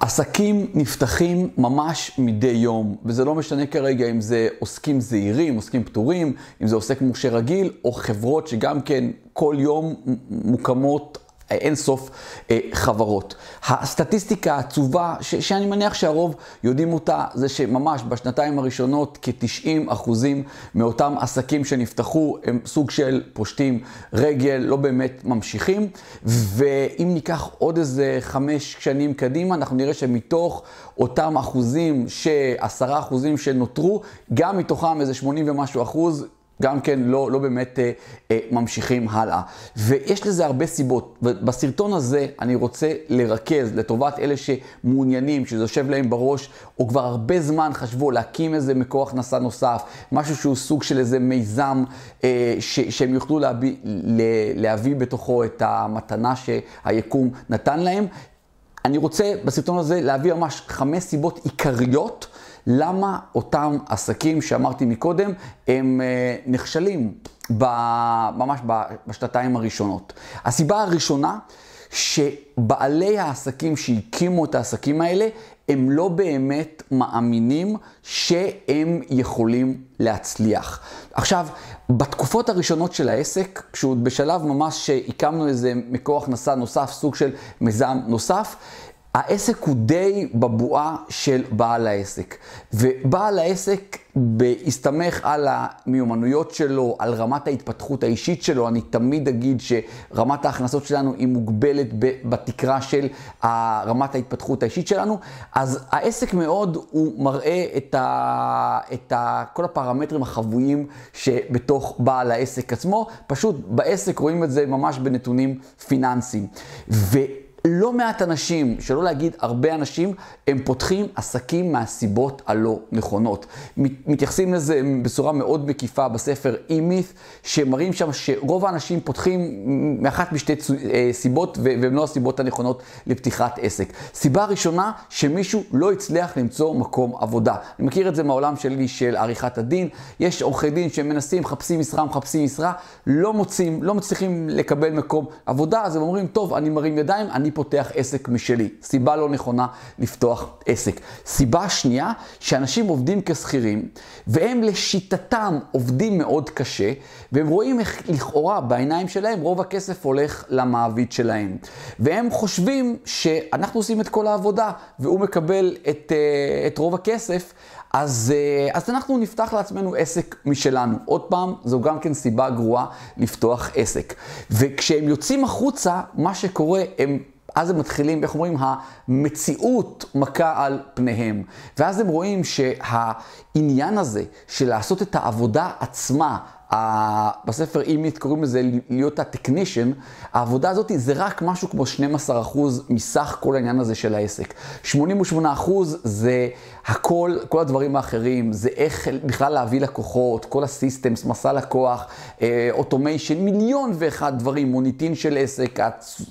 עסקים נפתחים ממש מדי יום, וזה לא משנה כרגע אם זה עוסקים זעירים, עוסקים פטורים, אם זה עוסק מורשה רגיל, או חברות שגם כן כל יום מוקמות אין סוף אה, חברות. הסטטיסטיקה העצובה, ש- שאני מניח שהרוב יודעים אותה, זה שממש בשנתיים הראשונות כ-90 אחוזים מאותם עסקים שנפתחו הם סוג של פושטים רגל, לא באמת ממשיכים. ואם ניקח עוד איזה חמש שנים קדימה, אנחנו נראה שמתוך אותם אחוזים, עשרה אחוזים שנותרו, גם מתוכם איזה 80 ומשהו אחוז, גם כן לא, לא באמת אה, אה, ממשיכים הלאה. ויש לזה הרבה סיבות. ובסרטון הזה אני רוצה לרכז לטובת אלה שמעוניינים, שזה יושב להם בראש, או כבר הרבה זמן חשבו להקים איזה מקור הכנסה נוסף, משהו שהוא סוג של איזה מיזם אה, ש, שהם יוכלו להביא, להביא בתוכו את המתנה שהיקום נתן להם. אני רוצה בסרטון הזה להביא ממש חמש סיבות עיקריות. למה אותם עסקים שאמרתי מקודם, הם אה, נכשלים ממש בשנתיים הראשונות. הסיבה הראשונה, שבעלי העסקים שהקימו את העסקים האלה, הם לא באמת מאמינים שהם יכולים להצליח. עכשיו, בתקופות הראשונות של העסק, כשהוא בשלב ממש שהקמנו איזה מקור הכנסה נוסף, סוג של מיזם נוסף, העסק הוא די בבועה של בעל העסק. ובעל העסק, בהסתמך על המיומנויות שלו, על רמת ההתפתחות האישית שלו, אני תמיד אגיד שרמת ההכנסות שלנו היא מוגבלת בתקרה של רמת ההתפתחות האישית שלנו, אז העסק מאוד, הוא מראה את, ה, את ה, כל הפרמטרים החבויים שבתוך בעל העסק עצמו. פשוט בעסק רואים את זה ממש בנתונים פיננסיים. ו... לא מעט אנשים, שלא להגיד הרבה אנשים, הם פותחים עסקים מהסיבות הלא נכונות. מתייחסים לזה בצורה מאוד מקיפה בספר E-Myth, שמראים שם שרוב האנשים פותחים מאחת משתי אה, סיבות, והן לא הסיבות הנכונות לפתיחת עסק. סיבה ראשונה, שמישהו לא הצליח למצוא מקום עבודה. אני מכיר את זה מהעולם שלי של עריכת הדין. יש עורכי דין שמנסים, מחפשים משרה, מחפשים משרה, לא מוצאים, לא מצליחים לקבל מקום עבודה, אז הם אומרים, טוב, אני מרים ידיים, אני פותח עסק משלי. סיבה לא נכונה לפתוח עסק. סיבה שנייה, שאנשים עובדים כשכירים, והם לשיטתם עובדים מאוד קשה, והם רואים איך לכאורה בעיניים שלהם רוב הכסף הולך למעביד שלהם. והם חושבים שאנחנו עושים את כל העבודה, והוא מקבל את, אה, את רוב הכסף. אז, אה, אז אנחנו נפתח לעצמנו עסק משלנו. עוד פעם, זו גם כן סיבה גרועה לפתוח עסק. וכשהם יוצאים החוצה, מה שקורה, הם אז הם מתחילים, איך אומרים, המציאות מכה על פניהם. ואז הם רואים שהעניין הזה של לעשות את העבודה עצמה, בספר אימית קוראים לזה להיות הטכנישן, העבודה הזאת זה רק משהו כמו 12% מסך כל העניין הזה של העסק. 88% זה הכל, כל הדברים האחרים, זה איך בכלל להביא לקוחות, כל הסיסטמס, מסע לקוח, אוטומיישן, מיליון ואחד דברים, מוניטין של עסק,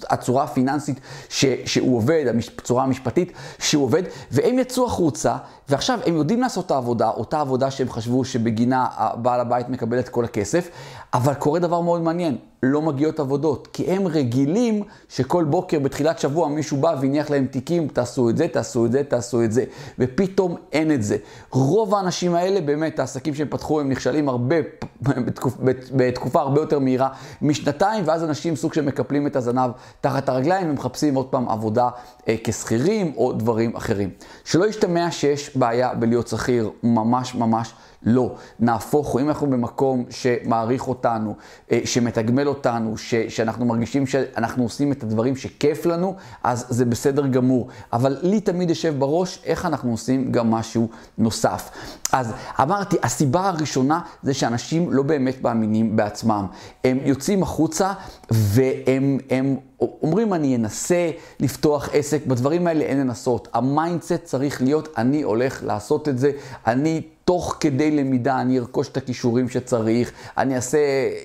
הצורה הפיננסית ש, שהוא עובד, הצורה המשפטית שהוא עובד, והם יצאו החוצה, ועכשיו הם יודעים לעשות את העבודה, אותה עבודה שהם חשבו שבגינה בעל הבית מקבל את כל הכסף, אבל קורה דבר מאוד מעניין, לא מגיעות עבודות, כי הם רגילים שכל בוקר בתחילת שבוע מישהו בא והניח להם תיקים, תעשו את זה, תעשו את זה, תעשו את זה, ופתאום אין את זה. רוב האנשים האלה, באמת, העסקים שהם פתחו, הם נכשלים הרבה, בתקופ, בתקופה הרבה יותר מהירה משנתיים, ואז אנשים סוג שמקפלים את הזנב תחת הרגליים, ומחפשים עוד פעם עבודה אה, כשכירים או דברים אחרים. שלא ישתמע שיש בעיה בלהיות שכיר, ממש ממש. לא, נהפוך אם אנחנו במקום שמעריך אותנו, אה, שמתגמל אותנו, ש, שאנחנו מרגישים שאנחנו עושים את הדברים שכיף לנו, אז זה בסדר גמור. אבל לי תמיד יושב בראש איך אנחנו עושים גם משהו נוסף. אז אמרתי, הסיבה הראשונה זה שאנשים לא באמת מאמינים בעצמם. הם יוצאים החוצה והם הם אומרים, אני אנסה לפתוח עסק, בדברים האלה אין לנסות. ה mindset צריך להיות, אני הולך לעשות את זה, אני... תוך כדי למידה אני ארכוש את הכישורים שצריך, אני אעשה,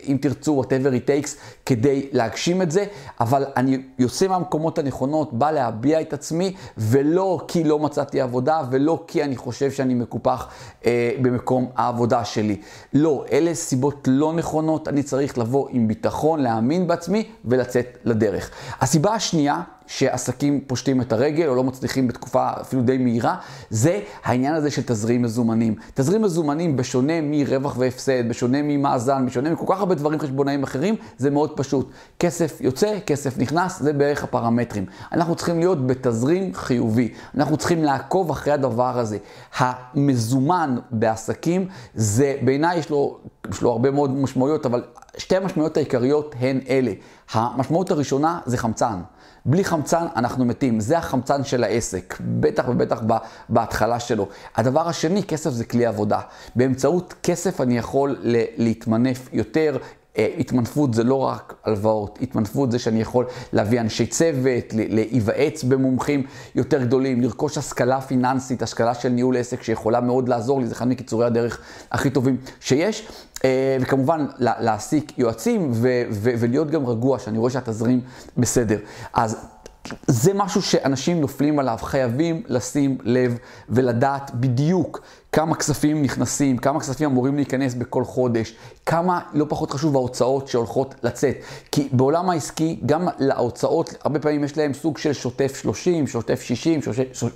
אם תרצו, whatever it takes, כדי להגשים את זה, אבל אני יוצא מהמקומות הנכונות, בא להביע את עצמי, ולא כי לא מצאתי עבודה, ולא כי אני חושב שאני מקופח אה, במקום העבודה שלי. לא, אלה סיבות לא נכונות, אני צריך לבוא עם ביטחון, להאמין בעצמי ולצאת לדרך. הסיבה השנייה, שעסקים פושטים את הרגל או לא מצליחים בתקופה אפילו די מהירה, זה העניין הזה של תזרים מזומנים. תזרים מזומנים, בשונה מרווח והפסד, בשונה ממאזן, בשונה מכל כך הרבה דברים חשבונאיים אחרים, זה מאוד פשוט. כסף יוצא, כסף נכנס, זה בערך הפרמטרים. אנחנו צריכים להיות בתזרים חיובי. אנחנו צריכים לעקוב אחרי הדבר הזה. המזומן בעסקים, זה בעיניי יש יש לו הרבה מאוד משמעויות, אבל שתי המשמעויות העיקריות הן אלה. המשמעות הראשונה זה חמצן. בלי חמצן אנחנו מתים, זה החמצן של העסק, בטח ובטח בהתחלה שלו. הדבר השני, כסף זה כלי עבודה. באמצעות כסף אני יכול להתמנף יותר, התמנפות זה לא רק הלוואות, התמנפות זה שאני יכול להביא אנשי צוות, להיוועץ במומחים יותר גדולים, לרכוש השכלה פיננסית, השכלה של ניהול עסק שיכולה מאוד לעזור לי, זה אחד מקיצורי הדרך הכי טובים שיש. אה, וכמובן להעסיק יועצים ולהיות גם רגוע, שאני רואה שהתזרים בסדר. אז זה משהו שאנשים נופלים עליו, חייבים לשים לב ולדעת בדיוק כמה כספים נכנסים, כמה כספים אמורים להיכנס בכל חודש, כמה, לא פחות חשוב, ההוצאות שהולכות לצאת. כי בעולם העסקי, גם להוצאות, הרבה פעמים יש להם סוג של שוטף 30, שוטף 60,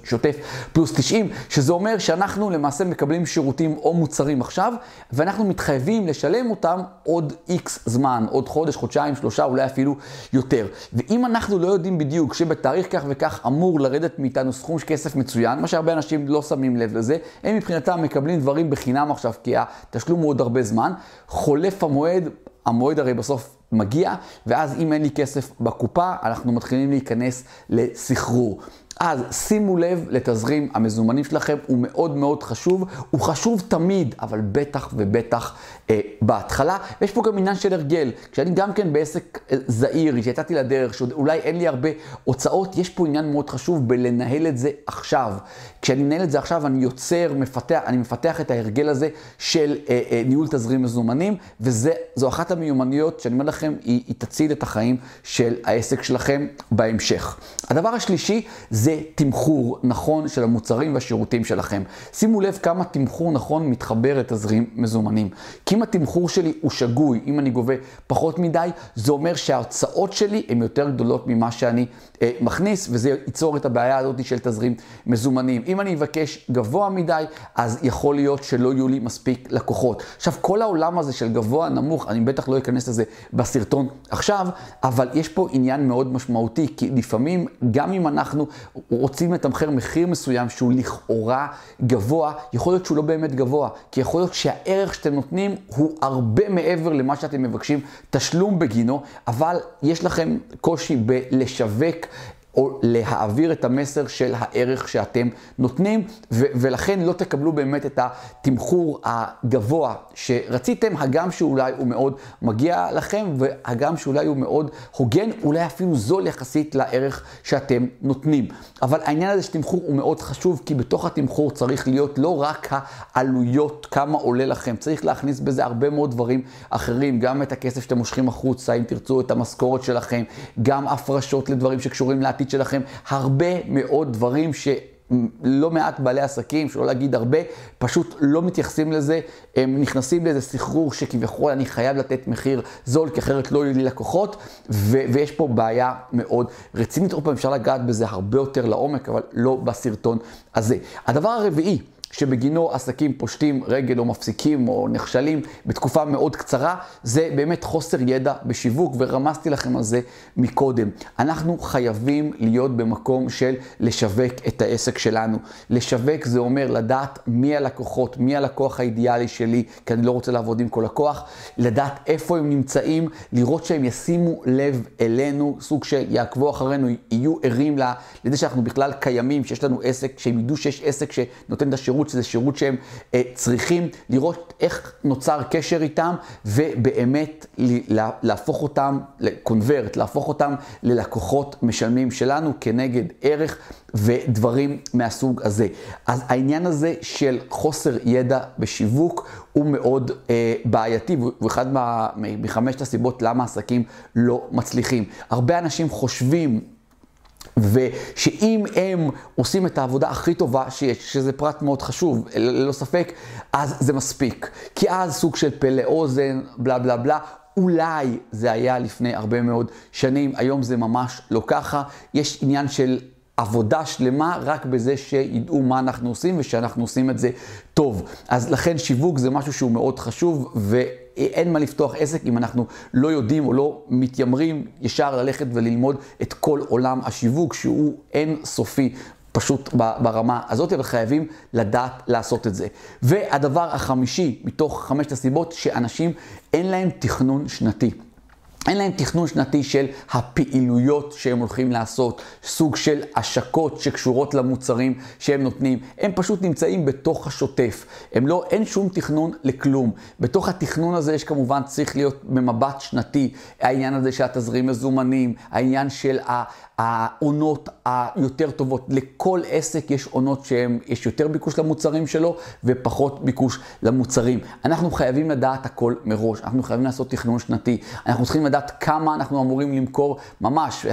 שוטף פלוס 90, שזה אומר שאנחנו למעשה מקבלים שירותים או מוצרים עכשיו, ואנחנו מתחייבים לשלם אותם עוד איקס זמן, עוד חודש, חודשיים, שלושה, אולי אפילו יותר. ואם אנחנו לא יודעים בדיוק שבתאריך כך וכך אמור לרדת מאיתנו סכום כסף מצוין, מה שהרבה אנשים לא שמים לב לזה, הם מבחינתם מקבלים דברים בחינם עכשיו, כי התשלום הוא עוד הרבה זמן. חולף המועד, המועד הרי בסוף מגיע, ואז אם אין לי כסף בקופה, אנחנו מתחילים להיכנס לסחרור. אז שימו לב לתזרים המזומנים שלכם, הוא מאוד מאוד חשוב, הוא חשוב תמיד, אבל בטח ובטח אה, בהתחלה. ויש פה גם עניין של הרגל. כשאני גם כן בעסק אה, זעיר, שיצאתי לדרך, שאולי אין לי הרבה הוצאות, יש פה עניין מאוד חשוב בלנהל את זה עכשיו. כשאני מנהל את זה עכשיו, אני יוצר, מפתח, אני מפתח את ההרגל הזה של אה, אה, ניהול תזרים מזומנים, וזו אחת המיומנויות שאני אומר לכם, היא, היא תציל את החיים של העסק שלכם בהמשך. הדבר השלישי זה תמחור נכון של המוצרים והשירותים שלכם. שימו לב כמה תמחור נכון מתחבר לתזרים מזומנים. כי אם התמחור שלי הוא שגוי, אם אני גובה פחות מדי, זה אומר שההוצאות שלי הן יותר גדולות ממה שאני אה, מכניס, וזה ייצור את הבעיה הזאת של תזרים מזומנים. אם אני אבקש גבוה מדי, אז יכול להיות שלא יהיו לי מספיק לקוחות. עכשיו, כל העולם הזה של גבוה, נמוך, אני בטח לא אכנס לזה בסרטון עכשיו, אבל יש פה עניין מאוד משמעותי, כי לפעמים, גם אם אנחנו רוצים לתמחר מחיר מסוים שהוא לכאורה גבוה, יכול להיות שהוא לא באמת גבוה, כי יכול להיות שהערך שאתם נותנים הוא הרבה מעבר למה שאתם מבקשים תשלום בגינו, אבל יש לכם קושי בלשווק או להעביר את המסר של הערך שאתם נותנים, ו- ולכן לא תקבלו באמת את התמחור הגבוה שרציתם, הגם שאולי הוא מאוד מגיע לכם, והגם שאולי הוא מאוד הוגן, אולי אפילו זול יחסית לערך שאתם נותנים. אבל העניין הזה של תמחור הוא מאוד חשוב, כי בתוך התמחור צריך להיות לא רק העלויות, כמה עולה לכם, צריך להכניס בזה הרבה מאוד דברים אחרים, גם את הכסף שאתם מושכים החוצה, אם תרצו את המשכורת שלכם, גם הפרשות לדברים שקשורים לעתיד. העתיד שלכם, הרבה מאוד דברים ש... לא מעט בעלי עסקים, שלא להגיד הרבה, פשוט לא מתייחסים לזה, הם נכנסים לאיזה סחרור שכביכול אני חייב לתת מחיר זול, כי אחרת לא יהיו לי לקוחות, ו- ויש פה בעיה מאוד רצינית. עוד פעם, אפשר לגעת בזה הרבה יותר לעומק, אבל לא בסרטון הזה. הדבר הרביעי, שבגינו עסקים פושטים רגל או מפסיקים או נכשלים בתקופה מאוד קצרה, זה באמת חוסר ידע בשיווק, ורמזתי לכם על זה מקודם. אנחנו חייבים להיות במקום של לשווק את העסק שלנו. לשווק זה אומר לדעת מי הלקוחות, מי הלקוח האידיאלי שלי, כי אני לא רוצה לעבוד עם כל לקוח, לדעת איפה הם נמצאים, לראות שהם ישימו לב אלינו, סוג של יעקבו אחרינו, יהיו ערים לזה שאנחנו בכלל קיימים, שיש לנו עסק, שהם ידעו שיש עסק שנותן את השירות. שירות, שזה שירות שהם אה, צריכים לראות איך נוצר קשר איתם, ובאמת להפוך אותם לקונברט, להפוך אותם ללקוחות משלמים שלנו כנגד ערך ודברים מהסוג הזה. אז העניין הזה של חוסר ידע בשיווק הוא מאוד אה, בעייתי, והוא אחד מחמשת הסיבות למה עסקים לא מצליחים. הרבה אנשים חושבים ושאם הם עושים את העבודה הכי טובה שיש, שזה פרט מאוד חשוב, ללא ספק, אז זה מספיק. כי אז סוג של פלא אוזן, בלה בלה בלה, אולי זה היה לפני הרבה מאוד שנים, היום זה ממש לא ככה. יש עניין של עבודה שלמה רק בזה שידעו מה אנחנו עושים ושאנחנו עושים את זה טוב. אז לכן שיווק זה משהו שהוא מאוד חשוב ואין מה לפתוח עסק אם אנחנו לא יודעים או לא מתיימרים ישר ללכת וללמוד את כל עולם השיווק שהוא אין סופי. פשוט ברמה הזאת, וחייבים לדעת לעשות את זה. והדבר החמישי מתוך חמשת הסיבות, שאנשים אין להם תכנון שנתי. אין להם תכנון שנתי של הפעילויות שהם הולכים לעשות, סוג של השקות שקשורות למוצרים שהם נותנים. הם פשוט נמצאים בתוך השוטף. הם לא, אין שום תכנון לכלום. בתוך התכנון הזה יש כמובן צריך להיות במבט שנתי, העניין הזה של התזרים מזומנים, העניין של העונות היותר טובות. לכל עסק יש עונות שיש יותר ביקוש למוצרים שלו ופחות ביקוש למוצרים. אנחנו חייבים לדעת הכל מראש, אנחנו חייבים לעשות תכנון שנתי, אנחנו צריכים לדעת כמה אנחנו אמורים למכור ממש,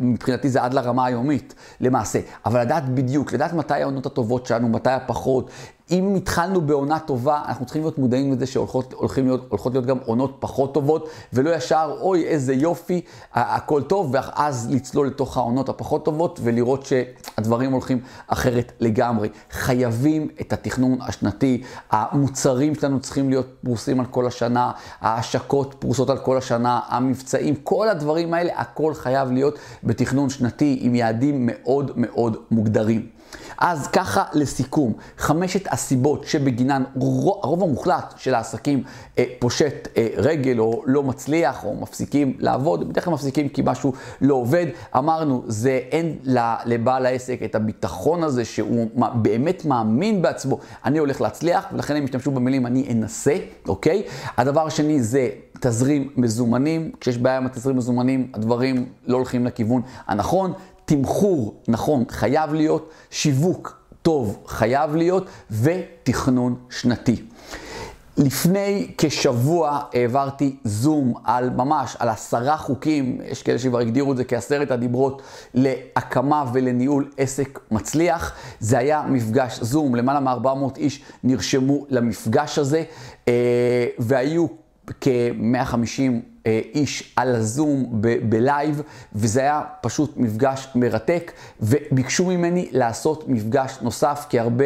מבחינתי זה עד לרמה היומית למעשה, אבל לדעת בדיוק, לדעת מתי העונות הטובות שלנו, מתי הפחות, אם התחלנו בעונה טובה, אנחנו צריכים להיות מודעים לזה שהולכות להיות, להיות גם עונות פחות טובות, ולא ישר, אוי, איזה יופי, הכל טוב, ואז לצלול לתוך העונות הפחות טובות, ולראות שהדברים הולכים אחרת לגמרי. חייבים את התכנון השנתי, המוצרים שלנו צריכים להיות פרוסים על כל השנה, ההשקות פרוסות על כל השנה, המבצעים, כל הדברים האלה, הכל חייב להיות בתכנון שנתי עם יעדים מאוד מאוד מוגדרים. אז ככה לסיכום, חמשת הסיבות שבגינן הרוב המוחלט של העסקים אה, פושט אה, רגל או לא מצליח או מפסיקים לעבוד, בדרך כלל מפסיקים כי משהו לא עובד. אמרנו, זה אין לבעל העסק את הביטחון הזה שהוא באמת מאמין בעצמו, אני הולך להצליח, ולכן הם השתמשו במילים אני אנסה, אוקיי? הדבר השני זה תזרים מזומנים, כשיש בעיה עם התזרים מזומנים, הדברים לא הולכים לכיוון הנכון. תמחור נכון חייב להיות, שיווק טוב חייב להיות, ותכנון שנתי. לפני כשבוע העברתי זום על ממש, על עשרה חוקים, יש כאלה שכבר הגדירו את זה כעשרת הדיברות, להקמה ולניהול עסק מצליח. זה היה מפגש זום, למעלה מ-400 איש נרשמו למפגש הזה, אה, והיו כ-150 אה, איש על הזום בלייב, וזה היה פשוט מפגש מרתק, וביקשו ממני לעשות מפגש נוסף, כי הרבה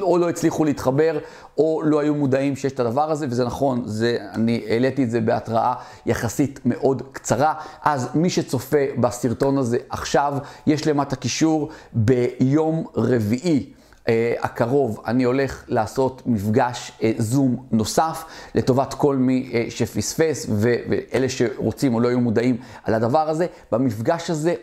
או לא הצליחו להתחבר, או לא היו מודעים שיש את הדבר הזה, וזה נכון, זה, אני העליתי את זה בהתראה יחסית מאוד קצרה. אז מי שצופה בסרטון הזה עכשיו, יש למטה קישור ביום רביעי. Uh, הקרוב אני הולך לעשות מפגש uh, זום נוסף לטובת כל מי uh, שפספס ואלה שרוצים או לא היו מודעים על הדבר הזה. במפגש הזה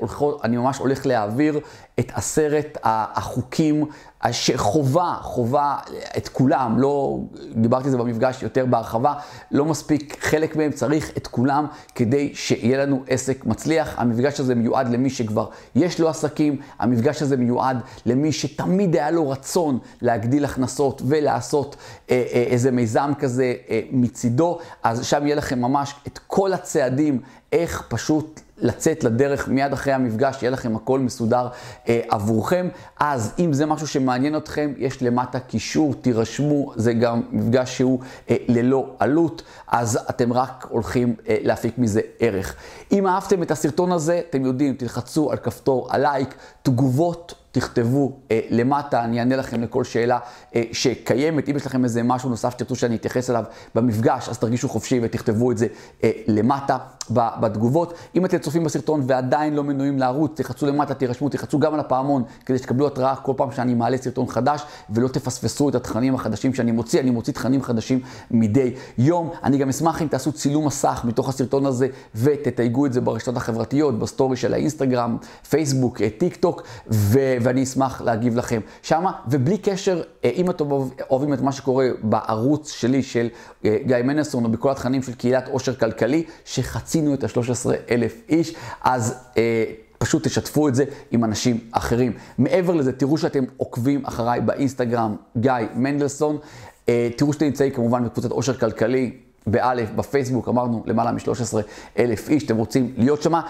אני ממש הולך להעביר את עשרת החוקים שחובה, חובה את כולם, לא, דיברתי על זה במפגש יותר בהרחבה, לא מספיק חלק מהם, צריך את כולם כדי שיהיה לנו עסק מצליח. המפגש הזה מיועד למי שכבר יש לו עסקים, המפגש הזה מיועד למי שתמיד היה לו רצון להגדיל הכנסות ולעשות אה, אה, איזה מיזם כזה אה, מצידו, אז שם יהיה לכם ממש את כל הצעדים, איך פשוט לצאת לדרך מיד אחרי המפגש, יהיה לכם הכל מסודר אה, עבורכם. אז אם זה משהו שמעניין אתכם, יש למטה קישור, תירשמו, זה גם מפגש שהוא אה, ללא עלות, אז אתם רק הולכים אה, להפיק מזה ערך. אם אהבתם את הסרטון הזה, אתם יודעים, תלחצו על כפתור הלייק, תגובות. תכתבו אה, למטה, אני אענה לכם לכל שאלה אה, שקיימת. אם יש לכם איזה משהו נוסף שתרצו שאני אתייחס אליו במפגש, אז תרגישו חופשי ותכתבו את זה אה, למטה בתגובות. אם אתם צופים בסרטון ועדיין לא מנויים לערוץ, תלחצו למטה, תירשמו, תלחצו גם על הפעמון, כדי שתקבלו התראה כל פעם שאני מעלה סרטון חדש, ולא תפספסו את התכנים החדשים שאני מוציא. אני מוציא תכנים חדשים מדי יום. אני גם אשמח אם תעשו צילום מסך מתוך הסרטון הזה ותתייגו את זה ברשתות החברתיות, ב story של האינסטגרם, פייסבוק, טיק טוק, ו... ואני אשמח להגיב לכם שמה, ובלי קשר, אה, אם אתם אוהבים את מה שקורה בערוץ שלי של אה, גיא מנסון, או בכל התכנים של קהילת עושר כלכלי, שחצינו את ה-13 אלף איש, אז... אה, פשוט תשתפו את זה עם אנשים אחרים. מעבר לזה, תראו שאתם עוקבים אחריי באינסטגרם, גיא מנדלסון. תראו שאתם נמצאים כמובן בקבוצת עושר כלכלי, באלף, בפייסבוק, אמרנו למעלה מ-13 אלף איש, אתם רוצים להיות שמה,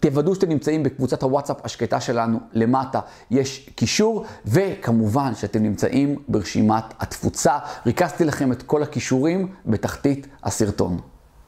תוודאו שאתם נמצאים בקבוצת הוואטסאפ השקטה שלנו למטה, יש קישור, וכמובן שאתם נמצאים ברשימת התפוצה. ריכזתי לכם את כל הכישורים בתחתית הסרטון.